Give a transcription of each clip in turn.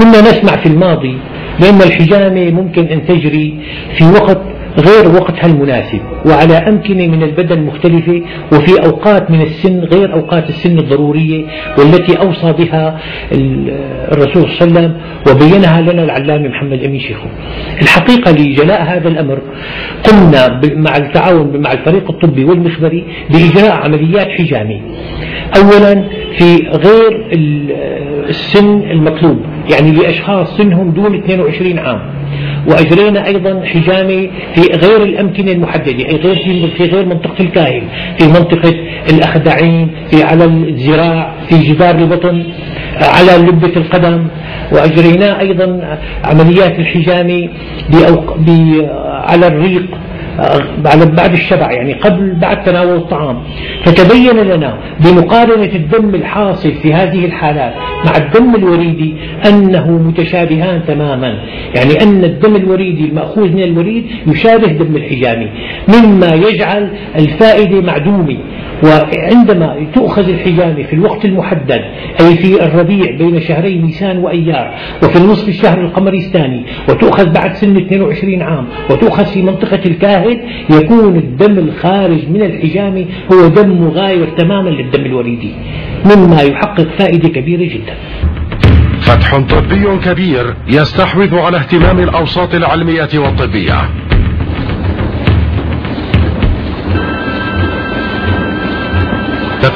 كنا نسمع في الماضي بأن الحجامة ممكن أن تجري في وقت غير وقتها المناسب وعلى أمكنة من البدن مختلفة وفي أوقات من السن غير أوقات السن الضرورية والتي أوصى بها الرسول صلى الله عليه وسلم وبينها لنا العلامة محمد أمين شيخو. الحقيقة لجلاء هذا الأمر قمنا مع التعاون مع الفريق الطبي والمخبري بإجراء عمليات حجامة. أولا في غير السن المطلوب. يعني لأشخاص سنهم دون 22 عام. وأجرينا أيضا حجامة في غير الأمكنة المحددة أي غير في غير منطقة الكاهل في منطقة الأخدعين في على الذراع في جدار البطن على لبة القدم. وأجرينا أيضا عمليات الحجامة على الريق. على بعد الشبع يعني قبل بعد تناول الطعام. فتبين لنا بمقارنة الدم الحاصل في هذه الحالات مع الدم الوريدي أنه متشابهان تماما. يعني أن الدم الوريدي المأخوذ من الوريد يشابه دم الحجامي مما يجعل الفائدة معدومة. وعندما تؤخذ الحجامة في الوقت المحدد أي في الربيع بين شهري نيسان وأيار وفي النصف الشهر القمري الثاني وتؤخذ بعد سن 22 عام وتؤخذ في منطقة الكاهل يكون الدم الخارج من الحجامة هو دم مغاير تماما للدم الوريدي. مما يحقق فائدة كبيرة جدا. فتح طبي كبير يستحوذ على اهتمام الأوساط العلمية والطبية.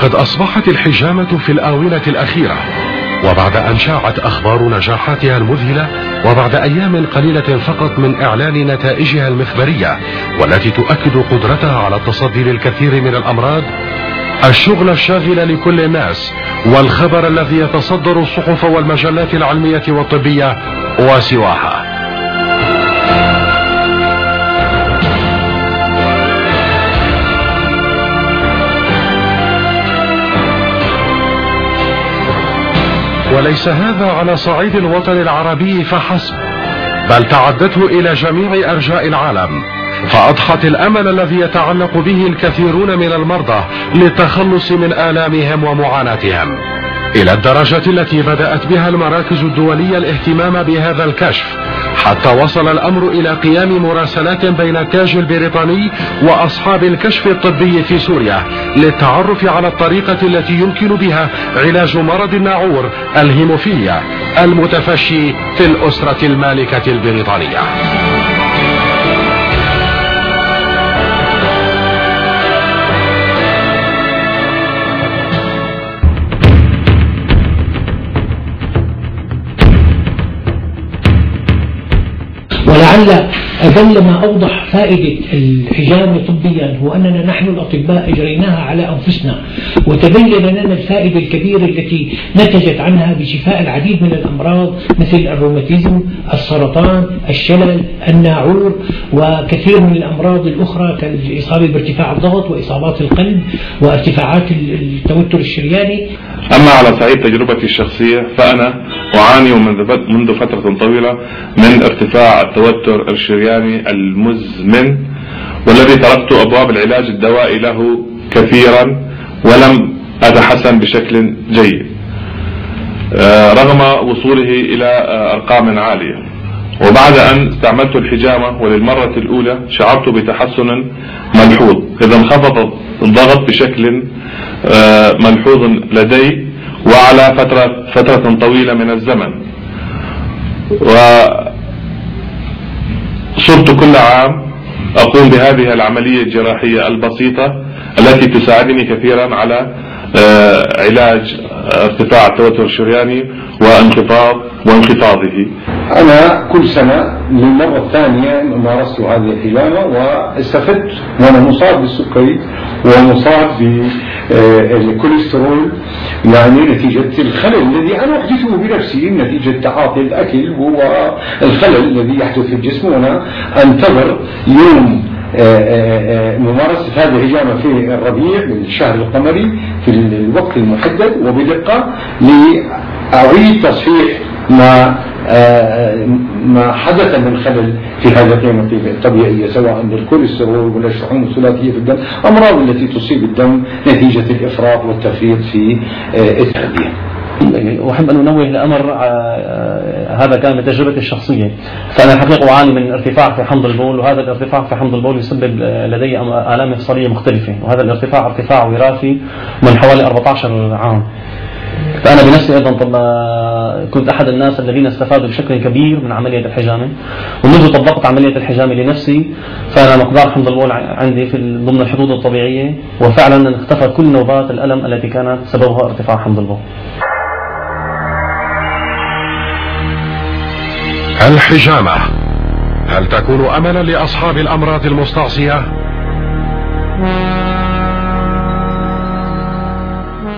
لقد أصبحت الحجامة في الآونة الأخيرة وبعد أن شاعت أخبار نجاحاتها المذهلة وبعد أيام قليلة فقط من إعلان نتائجها المخبرية والتي تؤكد قدرتها على التصدي للكثير من الأمراض الشغل الشاغل لكل الناس والخبر الذي يتصدر الصحف والمجلات العلمية والطبية وسواها. وليس هذا على صعيد الوطن العربي فحسب. بل تعدته إلى جميع أرجاء العالم فأضحت الأمل الذي يتعلق به الكثيرون من المرضى للتخلص من آلامهم ومعاناتهم. إلى الدرجة التي بدأت بها المراكز الدولية الاهتمام بهذا الكشف. حتى وصل الأمر إلى قيام مراسلات بين التاج البريطاني وأصحاب الكشف الطبي في سوريا للتعرف على الطريقة التي يمكن بها علاج مرض الناعور الهيموفيليا المتفشي في الأسرة المالكة البريطانية. ولعل أجل ما أوضح فائدة الحجامة طبيا هو أننا نحن الأطباء أجريناها على أنفسنا وتبين لنا الفائدة الكبيرة التي نتجت عنها بشفاء العديد من الأمراض مثل الروماتيزم السرطان الشلل الناعور وكثير من الأمراض الأخرى كالإصابة بارتفاع الضغط وإصابات القلب وارتفاعات التوتر الشرياني. أما على صعيد تجربتي الشخصية فأنا أعاني منذ فترة طويلة من ارتفاع التوتر الشرياني المزمن والذي تركت أبواب العلاج الدوائي له كثيرا ولم أتحسن بشكل جيد آه، رغم وصوله إلى آه، أرقام عالية. وبعد أن استعملت الحجامة وللمرة الأولى شعرت بتحسن ملحوظ إذا انخفض الضغط بشكل ملحوظ لدي وعلى فترة, فترة طويلة من الزمن. وصرت كل عام أقوم بهذه العملية الجراحية البسيطة التي تساعدني كثيرا على آه، علاج ارتفاع التوتر الشرياني وانخفاض وانخفاضه. أنا كل سنة للمرة الثانية مارست هذه الحجامة واستفدت وأنا مصاب بالسكري ومصاب بالكوليسترول يعني نتيجة الخلل الذي أنا أحدثه بنفسي. نتيجة تعاطي الأكل والخلل الذي يحدث في الجسم. وأنا أنتظر يوم آه، آه، آه، ممارسة هذه الهجامة في الربيع بالشهر القمري. في الوقت المحدد وبدقة لأعيد تصحيح ما ما حدث من خلل في هذه القيمة الطبيعية سواء للكوليسترول ولا الشحوم الثلاثية في الدم أمراض التي تصيب الدم نتيجة الإفراط والتفريط في التغذية أحب أن أنوه لأمر آه، هذا كان من تجربتي الشخصية. فأنا الحقيقة أعاني من ارتفاع في حمض البول وهذا الارتفاع في حمض البول يسبب لدي آلام مفصلية مختلفة وهذا الارتفاع ارتفاع وراثي من حوالي 14 عام. فأنا بنفسي أيضا طب كنت أحد الناس الذين استفادوا بشكل كبير من عملية الحجامة ومنذ طبقت عملية الحجامة لنفسي فأنا مقدار حمض البول عندي في ضمن الحدود الطبيعية وفعلا اختفت كل نوبات الألم التي كانت سببها ارتفاع حمض البول. الحجامة. هل تكون أملا لأصحاب الأمراض المستعصية؟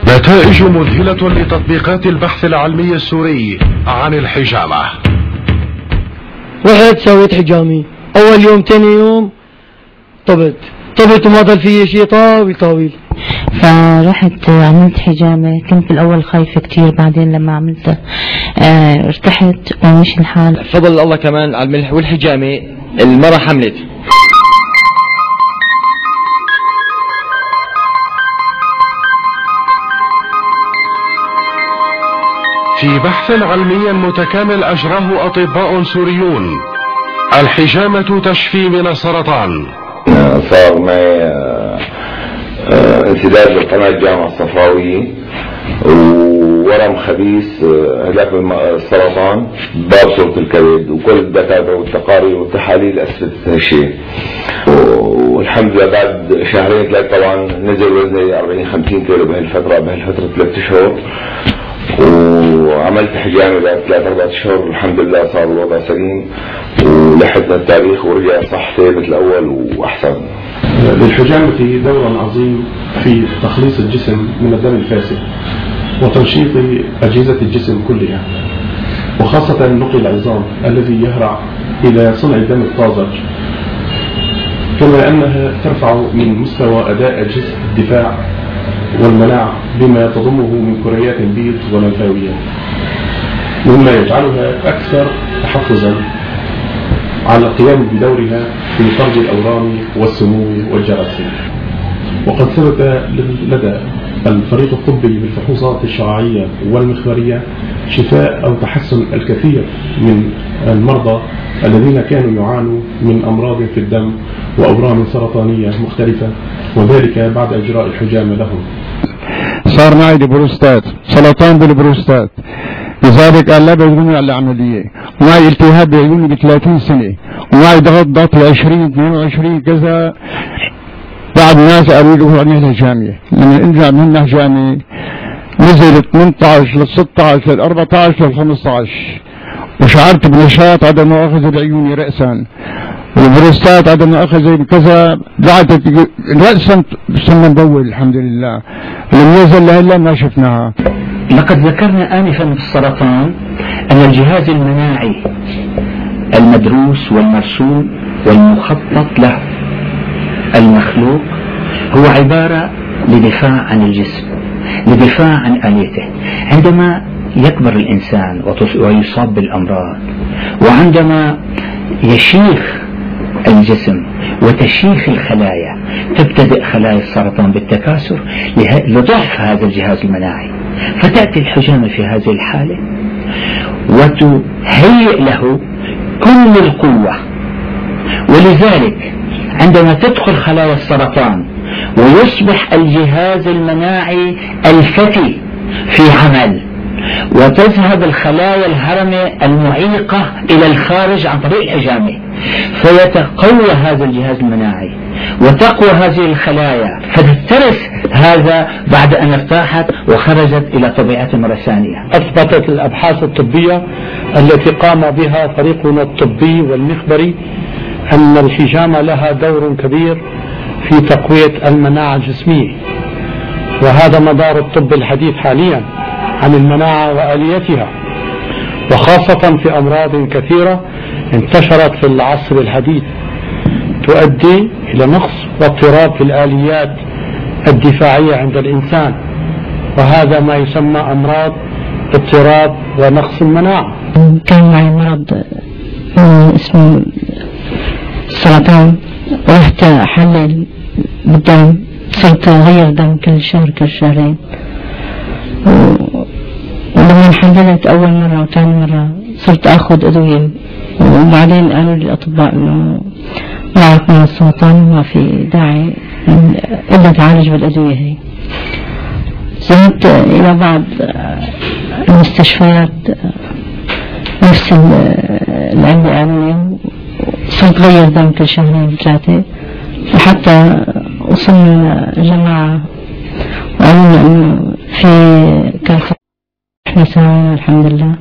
نتائج مذهلة لتطبيقات البحث العلمي السوري عن الحجامة. رحت سويت حجامي. أول يوم تاني يوم طبت. طبت وما ضل في شيء طاويل طاويل. فرحت عملت حجامة كنت بالأول خايفة كتير بعدين لما عملتها آه ارتحت ومشي الحال. فضل الله كمان على الملح والحجامة المرة حملت. في بحث علمي متكامل أجراه أطباء سوريون الحجامة تشفي من السرطان. صار معي آه، آه، انسداد للقناة الجامعة الصفراوية وورم خبيث آه، هلاك السرطان باب صورة الكبد وكل الدكاترة والتقارير والتحاليل أثبتت هالشيء والحمد لله بعد شهرين ثلاثة طبعا نزل وزني 40 50 كيلو بهالفترة بهالفترة ثلاث شهور. وعملت حجامة بعد ثلاث أربع أشهر الحمد لله صار الوضع سليم. ولحدنا التاريخ ورجع صح ثابت الأول وأحسن. للحجامة دور عظيم في تخليص الجسم من الدم الفاسد وتنشيط أجهزة الجسم كلها وخاصة نقل العظام الذي يهرع إلى صنع الدم الطازج كما أنها ترفع من مستوى أداء أجهزة الدفاع والمناعة بما تضمه من كريات بيض ولمفاويات مما يجعلها أكثر تحفظا على القيام بدورها في طرد الأورام والسموم والجراثيم. وقد ثبت لدى الفريق الطبي بالفحوصات الشعاعية والمخبرية شفاء أو تحسن الكثير من المرضى الذين كانوا يعانوا من أمراض في الدم وأورام سرطانية مختلفة وذلك بعد إجراء الحجامة لهم. صار معي بروستات سرطان بالبروستات. لذلك قال لا بيجروني على العملية ومعي التهاب بعيوني ب 30 سنة. ومعي ضغط ضغط ل 20 22 كذا. بعد ناس قالوا له عملها جامعة. لما انجع منها جامعة نزل 18 لل 16 لل 14 لل 15 وشعرت بنشاط عدم مؤاخذة العيون رأسا. والبروستات عدم مؤاخذة كذا. بعد رأسا صرنا نبول الحمد لله. لم يزل لهلا ما شفناها. لقد ذكرنا آنفا في السرطان أن الجهاز المناعي المدروس والمرسوم والمخطط له المخلوق هو عبارة لدفاع عن الجسم لدفاع عن آليته. عندما يكبر الإنسان ويصاب بالأمراض وعندما يشيخ الجسم وتشيخ الخلايا تبتدئ خلايا السرطان بالتكاثر لضعف هذا الجهاز المناعي. فتأتي الحجامة في هذه الحالة وتهيئ له كل القوة. ولذلك عندما تدخل خلايا السرطان ويصبح الجهاز المناعي الفتي في عمل وتذهب الخلايا الهرمة المعيقة إلى الخارج عن طريق الحجامة. فيتقوى هذا الجهاز المناعي وتقوى هذه الخلايا فتترس هذا بعد أن ارتاحت وخرجت إلى طبيعتها مرة ثانية. أثبتت الأبحاث الطبية التي قام بها فريقنا الطبي والمخبري أن الحجامة لها دور كبير في تقوية المناعة الجسمية وهذا مدار الطب الحديث حاليا. عن المناعة وآليتها. وخاصة في أمراض كثيرة انتشرت في العصر الحديث تؤدي إلى نقص واضطراب في الآليات الدفاعية عند الإنسان. وهذا ما يسمى أمراض اضطراب ونقص المناعة. كان معي مرض اسمه سرطان. رحت أحلل بالدم صرت أغير دم كل شهر كل شهرين. انحددت أول مرة وثاني مرة صرت آخذ أدوية. وبعدين قالوا لي الأطباء إنه معك من السرطان وما في داعي إلا تعالج بالأدوية هي. ذهبت إلى بعض المستشفيات نفس اللي عندي قالوا صرت غير دم كل شهرين ثلاثة. وحتى وصلنا لجماعة وقالوا لنا إنه في إحنا سوينا الحمد لله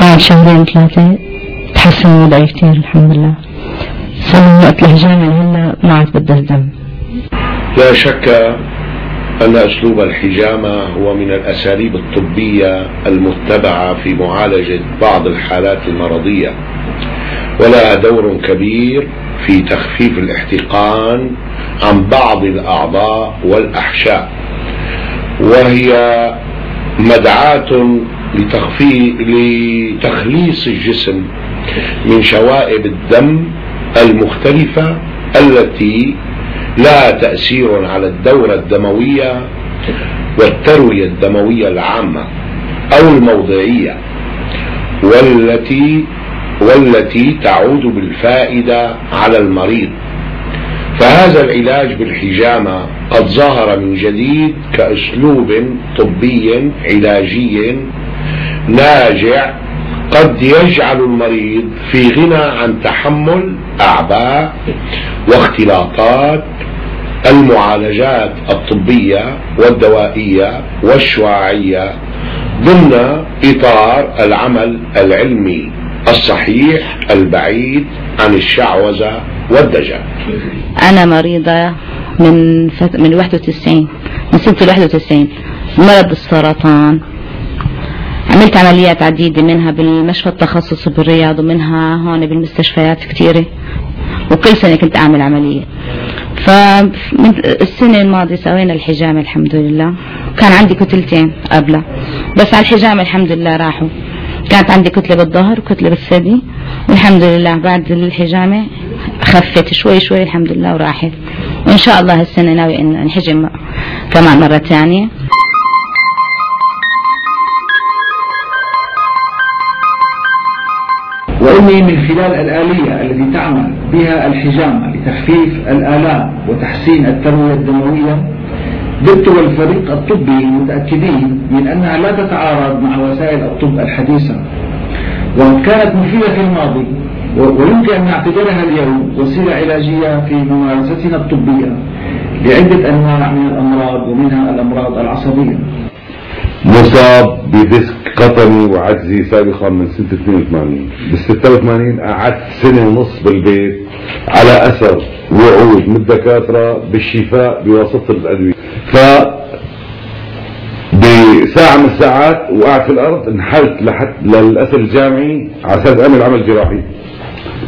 بعد شهرين ثلاثة. تحسن وضعي كثير الحمد لله صار وقت الهجامة هلا ما عاد بدها دم لا شك أن أسلوب الحجامة هو من الأساليب الطبية المتبعة في معالجة بعض الحالات المرضية. ولها دور كبير في تخفيف الاحتقان عن بعض الأعضاء والأحشاء. وهي مدعاة لتخليص الجسم من شوائب الدم المختلفة التي لها تأثير على الدورة الدموية والتروية الدموية العامة أو الموضعية والتي والتي تعود بالفائدة على المريض. فهذا العلاج بالحجامة قد ظهر من جديد كأسلوب طبي علاجي ناجع قد يجعل المريض في غنى عن تحمل أعباء واختلاطات المعالجات الطبية والدوائية والشعاعية ضمن إطار العمل العلمي الصحيح البعيد عن الشعوذة والدجال أنا مريضة من فت... من 91 من سنة ال 91 مرض السرطان عملت عمليات عديدة منها بالمشفى التخصصي بالرياض ومنها هون بالمستشفيات كثيرة. وكل سنة كنت أعمل عملية. فمن السنة الماضية سوينا الحجامة الحمد لله. كان عندي كتلتين قبلها بس على الحجامة الحمد لله راحوا. كانت عندي كتلة بالظهر وكتلة بالثدي والحمد لله بعد الحجامة خفت شوي شوي الحمد لله وراحت. وإن شاء الله هالسنة ناوي إن انحجم كمان مرة ثانية. وإني من خلال الآلية التي تعمل بها الحجامة لتخفيف الآلام وتحسين التروية الدموية دكتور والفريق الطبي متأكدين من أنها لا تتعارض مع وسائل الطب الحديثة. وكانت مفيدة في الماضي ويمكن أن نعتبرها اليوم وسيلة علاجية في ممارستنا الطبية لعدة أنواع من الأمراض ومنها الأمراض العصبية. مصاب بديسك قطني وعجزي سابقا من سنة 82 بال 86 قعدت سنة ونص بالبيت على أثر وعود من الدكاترة بالشفاء بواسطة الأدوية. ف بساعة من الساعات وقعت في الأرض انحلت لحد للأثر الجامعي على أساس أعمل عمل جراحي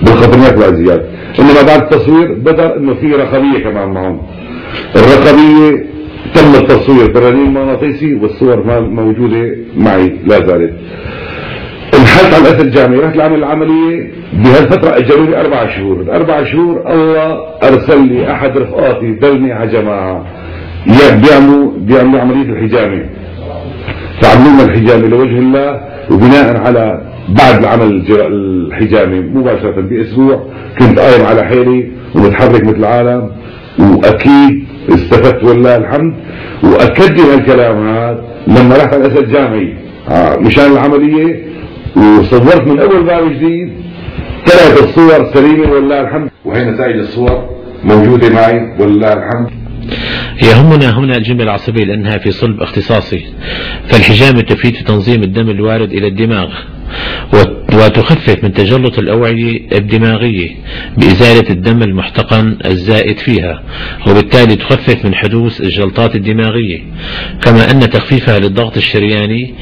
بالقطنيات والعزيات إنما بعد التصوير بدأ إنه في رقمية كمان معهم. الرقمية تم التصوير برنين مغناطيسي والصور موجودة معي لا زالت. انحلت على الاثر الجامعي رحت لعمل العملية بهالفترة اجلوا لي أربع شهور. الاربع شهور الله أرسل لي أحد رفقاتي دلني على جماعة. بيعملوا بيعملوا عملية الحجامة. فعملوا لنا الحجامة لوجه الله وبناء على بعد العمل الحجامة مباشرة بأسبوع. كنت قايم على حيلي ومتحرك مثل العالم. وأكيد استفدت والله الحمد. واكد لي هالكلام هذا لما رحت على الأسد الجامعي آه، مشان العملية. وصورت من أول باب جديد. طلعت الصور سليمة والله الحمد. وهي نتائج الصور موجودة معي والله الحمد. يهمنا هنا الجملة العصبية لأنها في صلب اختصاصي. فالحجامة تفيد في تنظيم الدم الوارد إلى الدماغ. وتخفف من تجلط الأوعية الدماغية بإزالة الدم المحتقن الزائد فيها وبالتالي تخفف من حدوث الجلطات الدماغية. كما أن تخفيفها للضغط الشرياني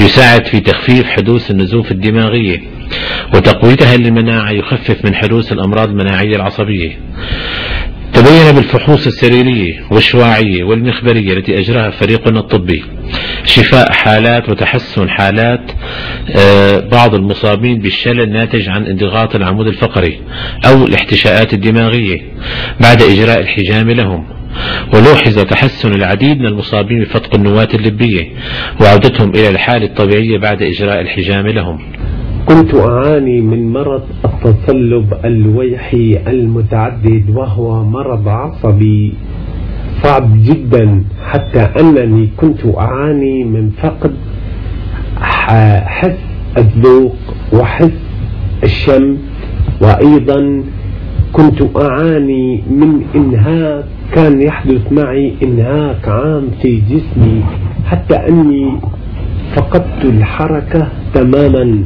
يساعد في تخفيف حدوث النزوف الدماغية وتقويتها للمناعة يخفف من حدوث الأمراض المناعية العصبية. تبين بالفحوص السريرية والشواعية والمخبرية التي أجراها فريقنا الطبي. شفاء حالات وتحسن حالات آه، بعض المصابين بالشلل الناتج عن انضغاط العمود الفقري أو الاحتشاءات الدماغية بعد إجراء الحجام لهم. ولوحظ تحسن العديد من المصابين بفتق النواة اللبية وعودتهم إلى الحالة الطبيعية بعد إجراء الحجام لهم. كنت أعاني من مرض التصلب الويحي المتعدد وهو مرض عصبي صعب جدا حتى أنني كنت أعاني من فقد حس الذوق وحس الشم. وأيضا كنت أعاني من إنهاك كان يحدث معي إنهاك عام في جسمي حتى أني فقدت الحركة تماما.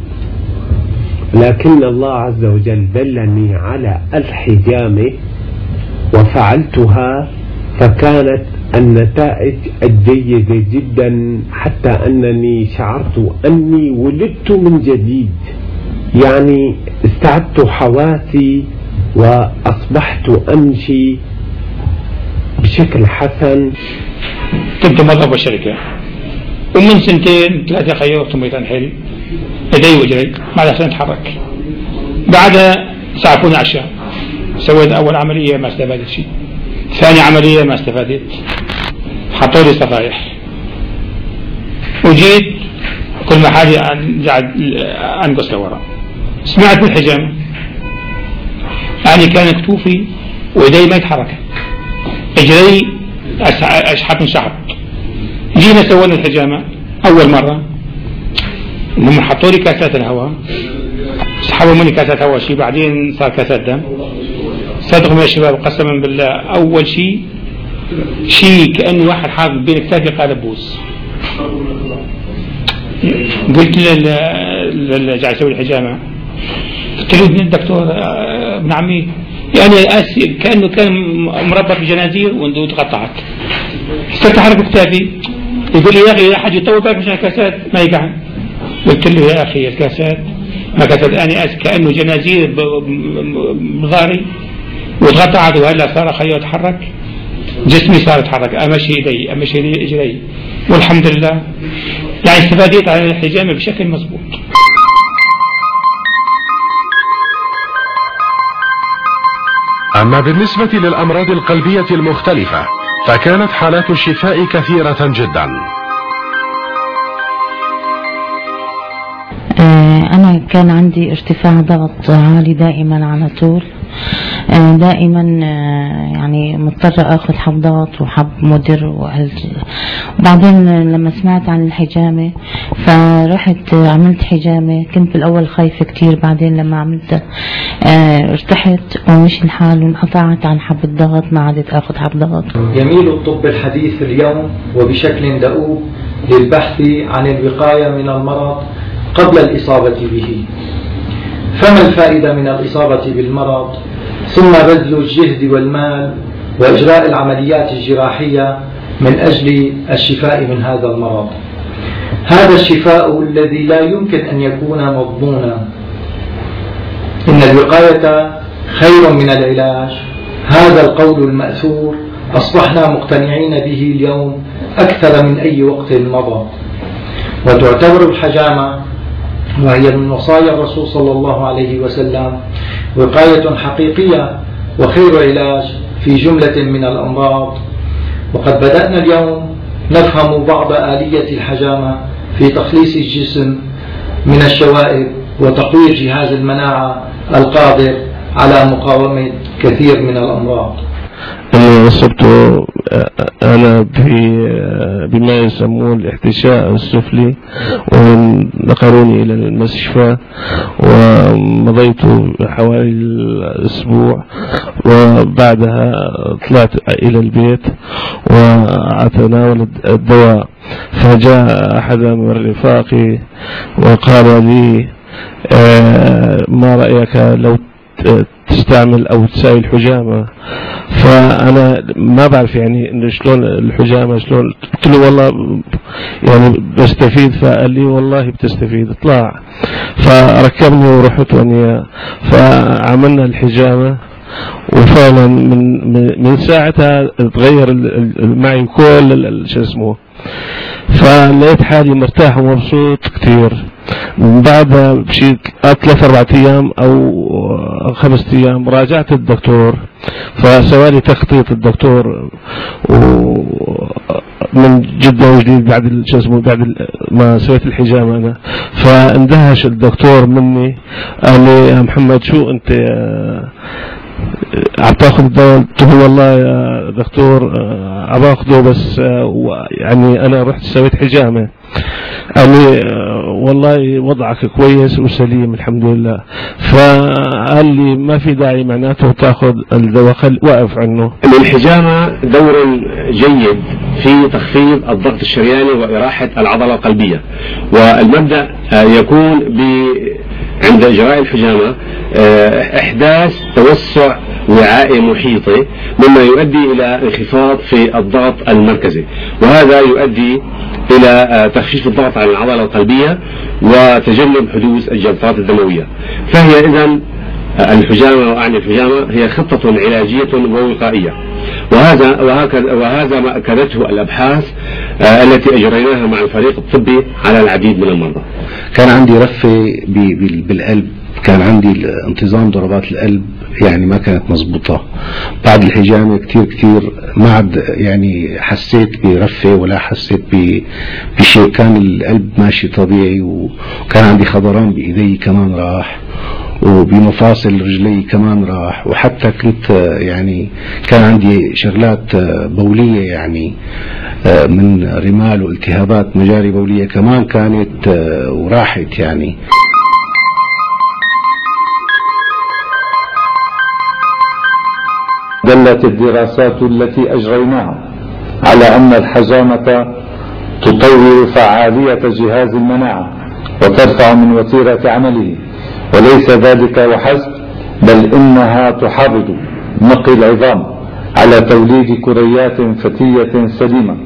لكن الله عز وجل دلني على الحجامة وفعلتها فكانت النتائج الجيدة جدا حتى أنني شعرت أني ولدت من جديد. يعني استعدت حواسي وأصبحت أمشي بشكل حسن. كنت موظف بالشركة ومن سنتين ثلاثة خيرت ميتان حيل يدي وجري ما عرفت اتحرك بعدها سعفوني عشاء سويت أول عملية ما استفادت شيء. ثاني عملية ما استفادت. حطوا لي صفايح. وجيت كل ما حاجة قاعد أنقص لورا. سمعت بالحجام. يعني كان كتوفي ويدي ما يتحرك إجري اشحط انشحط جينا سوينا الحجامة أول مرة. لما حطوا لي كاسات الهواء سحبوا مني كاسات هواء شيء بعدين صار كاسات دم. صدقوا يا شباب قسما بالله أول شيء شيء كأنه واحد حاط بين كتافي قال بوس قلت لل جاي يسوي الحجامة قلت له الدكتور آه، ابن عمي يعني كأنه كان مربط بجنازير وتقطعت صرت احرك كتافي يقول لي يا أخي أحد يطول بالك مشان الكاسات ما يقعد قلت له يا أخي الكاسات ما كاسات أنا كأنه جنازير بظهري وتقطعت وهلا صار خيو يتحرك؟ جسمي صار يتحرك أمشي ايدي أمشي اجري والحمد لله. يعني استفاديت على الحجامة بشكل مضبوط أما بالنسبة للأمراض القلبية المختلفة فكانت حالات الشفاء كثيرة جدا. كان عندي ارتفاع ضغط عالي دائما على طول. آه، دائما آه، يعني مضطرة آخذ حبضات وحب مدر وبعدين لما سمعت عن الحجامة فرحت عملت حجامة. كنت بالأول خايفة كتير. بعدين لما عملتها ارتحت ومشي الحال وانقطعت عن حب الضغط. ما عدت آخذ حب ضغط. يميل الطب الحديث اليوم وبشكل دؤوب للبحث عن الوقاية من المرض قبل الإصابة به. فما الفائدة من الإصابة بالمرض؟ ثم بذل الجهد والمال وإجراء العمليات الجراحية من أجل الشفاء من هذا المرض. هذا الشفاء الذي لا يمكن أن يكون مضمونا. إن الوقاية خير من العلاج. هذا القول المأثور. أصبحنا مقتنعين به اليوم أكثر من أي وقت مضى. وتعتبر الحجامة وهي من وصايا الرسول صلى الله عليه وسلم وقاية حقيقية وخير علاج في جملة من الأمراض. وقد بدأنا اليوم نفهم بعض آلية الحجامة في تخليص الجسم من الشوائب وتقوية جهاز المناعة القادر على مقاومة كثير من الأمراض. أني أصبت أنا بما يسمون الاحتشاء السفلي ونقلوني إلى المستشفى ومضيت حوالي الأسبوع وبعدها طلعت إلى البيت وأتناول الدواء. فجاء أحد من رفاقي وقال لي آه، ما رأيك لو تستعمل أو تساوي الحجامة. فأنا ما بعرف يعني انه شلون الحجامة شلون؟ قلت له والله يعني بستفيد فقال لي والله بتستفيد اطلع. فركبني ورحت واني فعملنا الحجامة. وفعلا من من- ساعتها تغير معي كل شو اسمه. فلقيت حالي مرتاح ومبسوط كثير. من بعدها بشي ثلاث أربع أيام أو خمس أيام راجعت الدكتور فسوالي تخطيط الدكتور و من جدة وجديد بعد شو اسمه بعد ما سويت الحجامة أنا. فاندهش الدكتور مني. قال لي يا محمد شو أنت آه، عم تاخذ الدواء قلت له والله يا دكتور آه، باخذه بس آه، يعني أنا رحت سويت حجامة. قال لي والله وضعك كويس وسليم الحمد لله. فقال لي ما في داعي معناته تاخذ الدواء خل وقف عنه. للحجامة دور جيد في تخفيض الضغط الشرياني وإراحة العضلة القلبية. والمبدأ يكون ب عند إجراء الحجامة آه، إحداث توسع وعائي محيطي مما يؤدي إلى انخفاض في الضغط المركزي. وهذا يؤدي إلى آه، تخفيف الضغط على العضلة القلبية وتجنب حدوث الجلطات الدموية. فهي إذا الحجامة وأعني الحجامة هي خطة علاجية ووقائية. وهذا وهكذا وهذا ما أكدته الأبحاث آه، التي أجريناها مع الفريق الطبي على العديد من المرضى. كان عندي رفة بالقلب كان عندي انتظام ضربات القلب يعني ما كانت مزبوطة بعد الحجامة كتير كتير ما عاد يعني حسيت برفة ولا حسيت بشيء. كان القلب ماشي طبيعي وكان عندي خضران بإيدي كمان راح. وبمفاصل رجلي كمان راح. وحتى كنت آه، يعني كان عندي شغلات آه، بولية يعني آه، من رمال والتهابات مجاري بولية كمان كانت وراحت يعني. دلت الدراسات التي أجريناها على أن الحجامة تطور فعالية جهاز المناعة وترفع من وتيرة عمله. وليس ذلك وحسب بل إنها تحرض. نقي العظام على توليد كريات فتية سليمة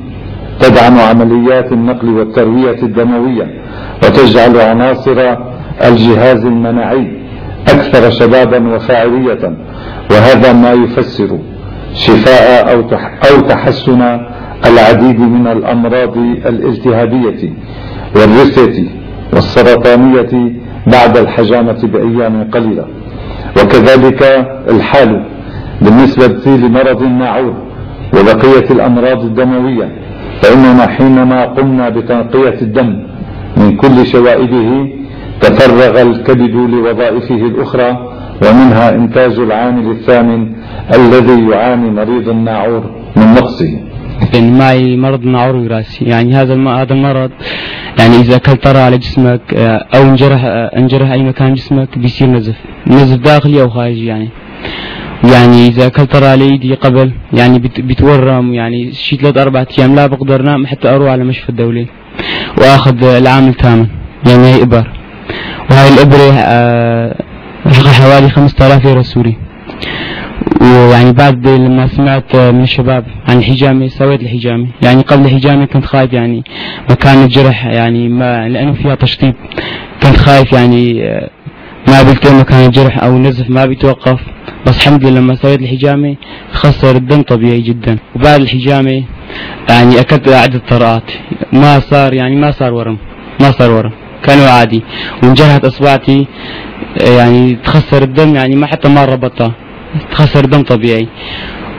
تدعم عمليات النقل والتروية الدموية وتجعل عناصر الجهاز المناعي أكثر شبابا وفاعلية. وهذا ما يفسر شفاء أو أو تحسن العديد من الأمراض الالتهابية والرثة والسرطانية بعد الحجامة بأيام قليلة. وكذلك الحال بالنسبة لمرض الناعور وبقية الأمراض الدموية فإننا حينما قمنا بتنقية الدم من كل شوائبه تفرغ الكبد لوظائفه الأخرى ومنها إنتاج العامل الثامن الذي يعاني مريض الناعور من نقصه. يعني معي مرض النعور وراثي يعني هذا هذا المرض يعني إذا أكلت طرى على جسمك آه، أو انجرح آه، انجرح أي مكان جسمك بيصير نزف. نزف داخلي أو خارجي يعني. يعني إذا أكلت طرى على ايدي قبل يعني بت- بتورم يعني شي ثلاث أربع أيام لا بقدر انام حتى أروح على مشفى الدولي وآخذ العامل ثامن يعني هي إبر. وهاي الإبرة آه، حوالي 5000 ليره سوري. ويعني بعد لما سمعت من الشباب عن الحجامة سويت الحجامة يعني قبل الحجامة كنت خايف يعني مكان الجرح يعني ما لأنه فيها تشطيب. كنت خايف يعني آه، ما بيلتئم مكان الجرح أو النزف ما بيتوقف. بس الحمد لله لما سويت الحجامة خثر الدم طبيعي جدا. وبعد الحجامة يعني أكلت عدة طرقات ما صار يعني ما صار ورم ما صار ورم. كانوا عادي. وانجرحت اصبعتي آه، يعني تخسر الدم يعني ما حتى ما ربطها تخسر دم طبيعي.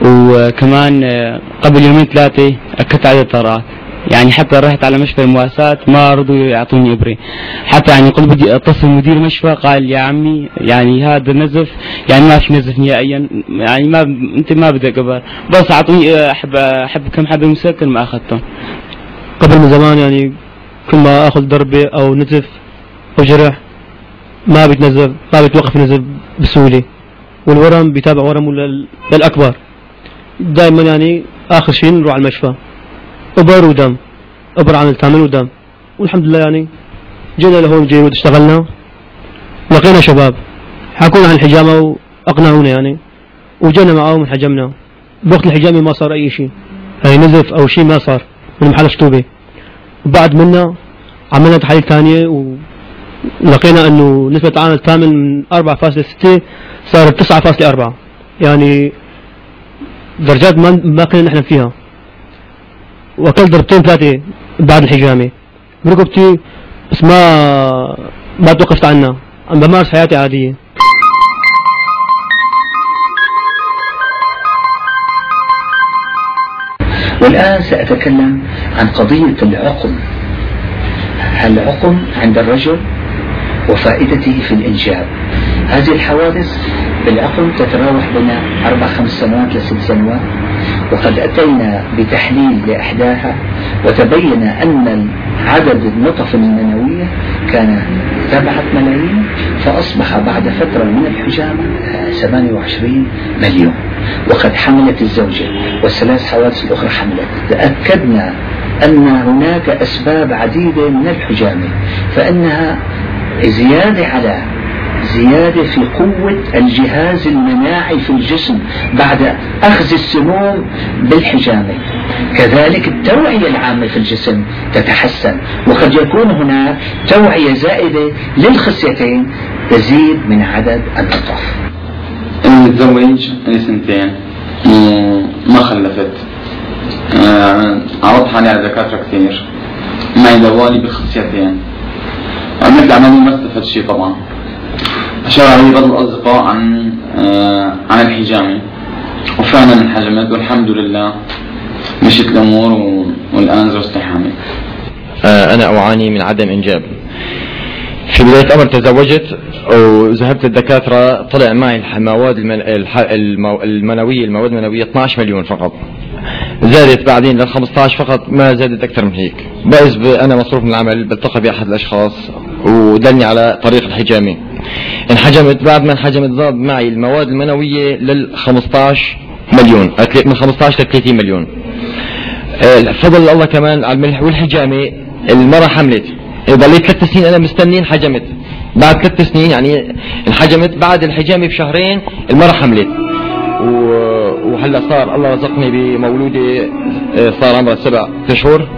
وكمان آه، قبل يومين ثلاثة أكلت عدد طرات يعني حتى رحت على مشفى المواساة ما رضوا يعطوني إبرة. حتى يعني قلت بدي أتصل مدير مشفى قال يا عمي يعني هذا نزف يعني ما في نزف نهائيا. يعني ما أنت ما بدك إبر. بس أعطوني آه، حب حب كم حبة مسكن ما أخذتهم قبل من زمان يعني كل ما آخذ ضربة أو نزف أو جرح ما بيتنزف ما بيتوقف النزف بسهولة. والورم بيتابع ورمه لل- للأكبر. دائما يعني آخر شيء نروح على المشفى. إبر ودم. إبر عن الثامن ودم. والحمد لله يعني جينا لهون جيرود اشتغلنا لقينا شباب. حكونا عن الحجامة وأقنعونا يعني. وجينا معاهم وحجمنا بوقت الحجامة ما صار أي شيء يعني نزف أو شيء ما صار. من محل شطوبة. وبعد منا عملنا تحاليل ثانية ولقينا أنه نسبة العامل الثامن من 4.6 صارت 9.4 يعني درجات ما ما كنا نحلم فيها. واكلت ضربتين ثلاثة بعد الحجامة. بركبتي بس ما ما توقفت عنها عم بمارس حياتي عادية. والآن سأتكلم عن قضية العقم. العقم عند الرجل وفائدته في الإنجاب هذه الحوادث بالعقم تتراوح بين أربع خمس سنوات لست سنوات وقد أتينا بتحليل لإحداها وتبين أن عدد النطف المنوية كان سبعة ملايين فأصبح بعد فترة من الحجامة 28 مليون. وقد حملت الزوجة والثلاث حوادث الأخرى حملت. تأكدنا أن هناك أسباب عديدة من الحجامة فإنها زيادة على زيادة في قوة الجهاز المناعي في الجسم بعد أخذ السموم بالحجامة. كذلك التوعية العامة في الجسم تتحسن وقد يكون هناك توعية زائدة للخصيتين تزيد من عدد النطف متزوج لي سنتين. وما خلفت. آه، عرضت حالي على دكاترة كثير. معي دوالي بخصيتين عملت عملية ما استفدت شيء طبعا. أشار علي بعض الأصدقاء عن آه عن الحجامة. وفعلا انحجمت والحمد لله مشيت الأمور والآن زوجتي حامل آه أنا أعاني من عدم إنجاب. في بداية الأمر تزوجت وذهبت للدكاترة طلع معي المواد المنوية المواد المنوية 12 مليون فقط. زادت بعدين لل 15 فقط ما زادت أكثر من هيك. بأز أنا مصروف من العمل بلتقى بأحد الأشخاص. ودلني على طريق الحجامة انحجمت بعد ما انحجمت زاد معي المواد المنوية لل 15 مليون. من 15 ل 30 مليون. آه، فضل الله كمان على الملح والحجامة المرة حملت. ضليت ثلاث سنين أنا مستني انحجمت. بعد ثلاث سنين يعني انحجمت. بعد الحجامة بشهرين المرة حملت. وهلا صار الله رزقني بمولودة آه، صار عمرها سبع أشهر.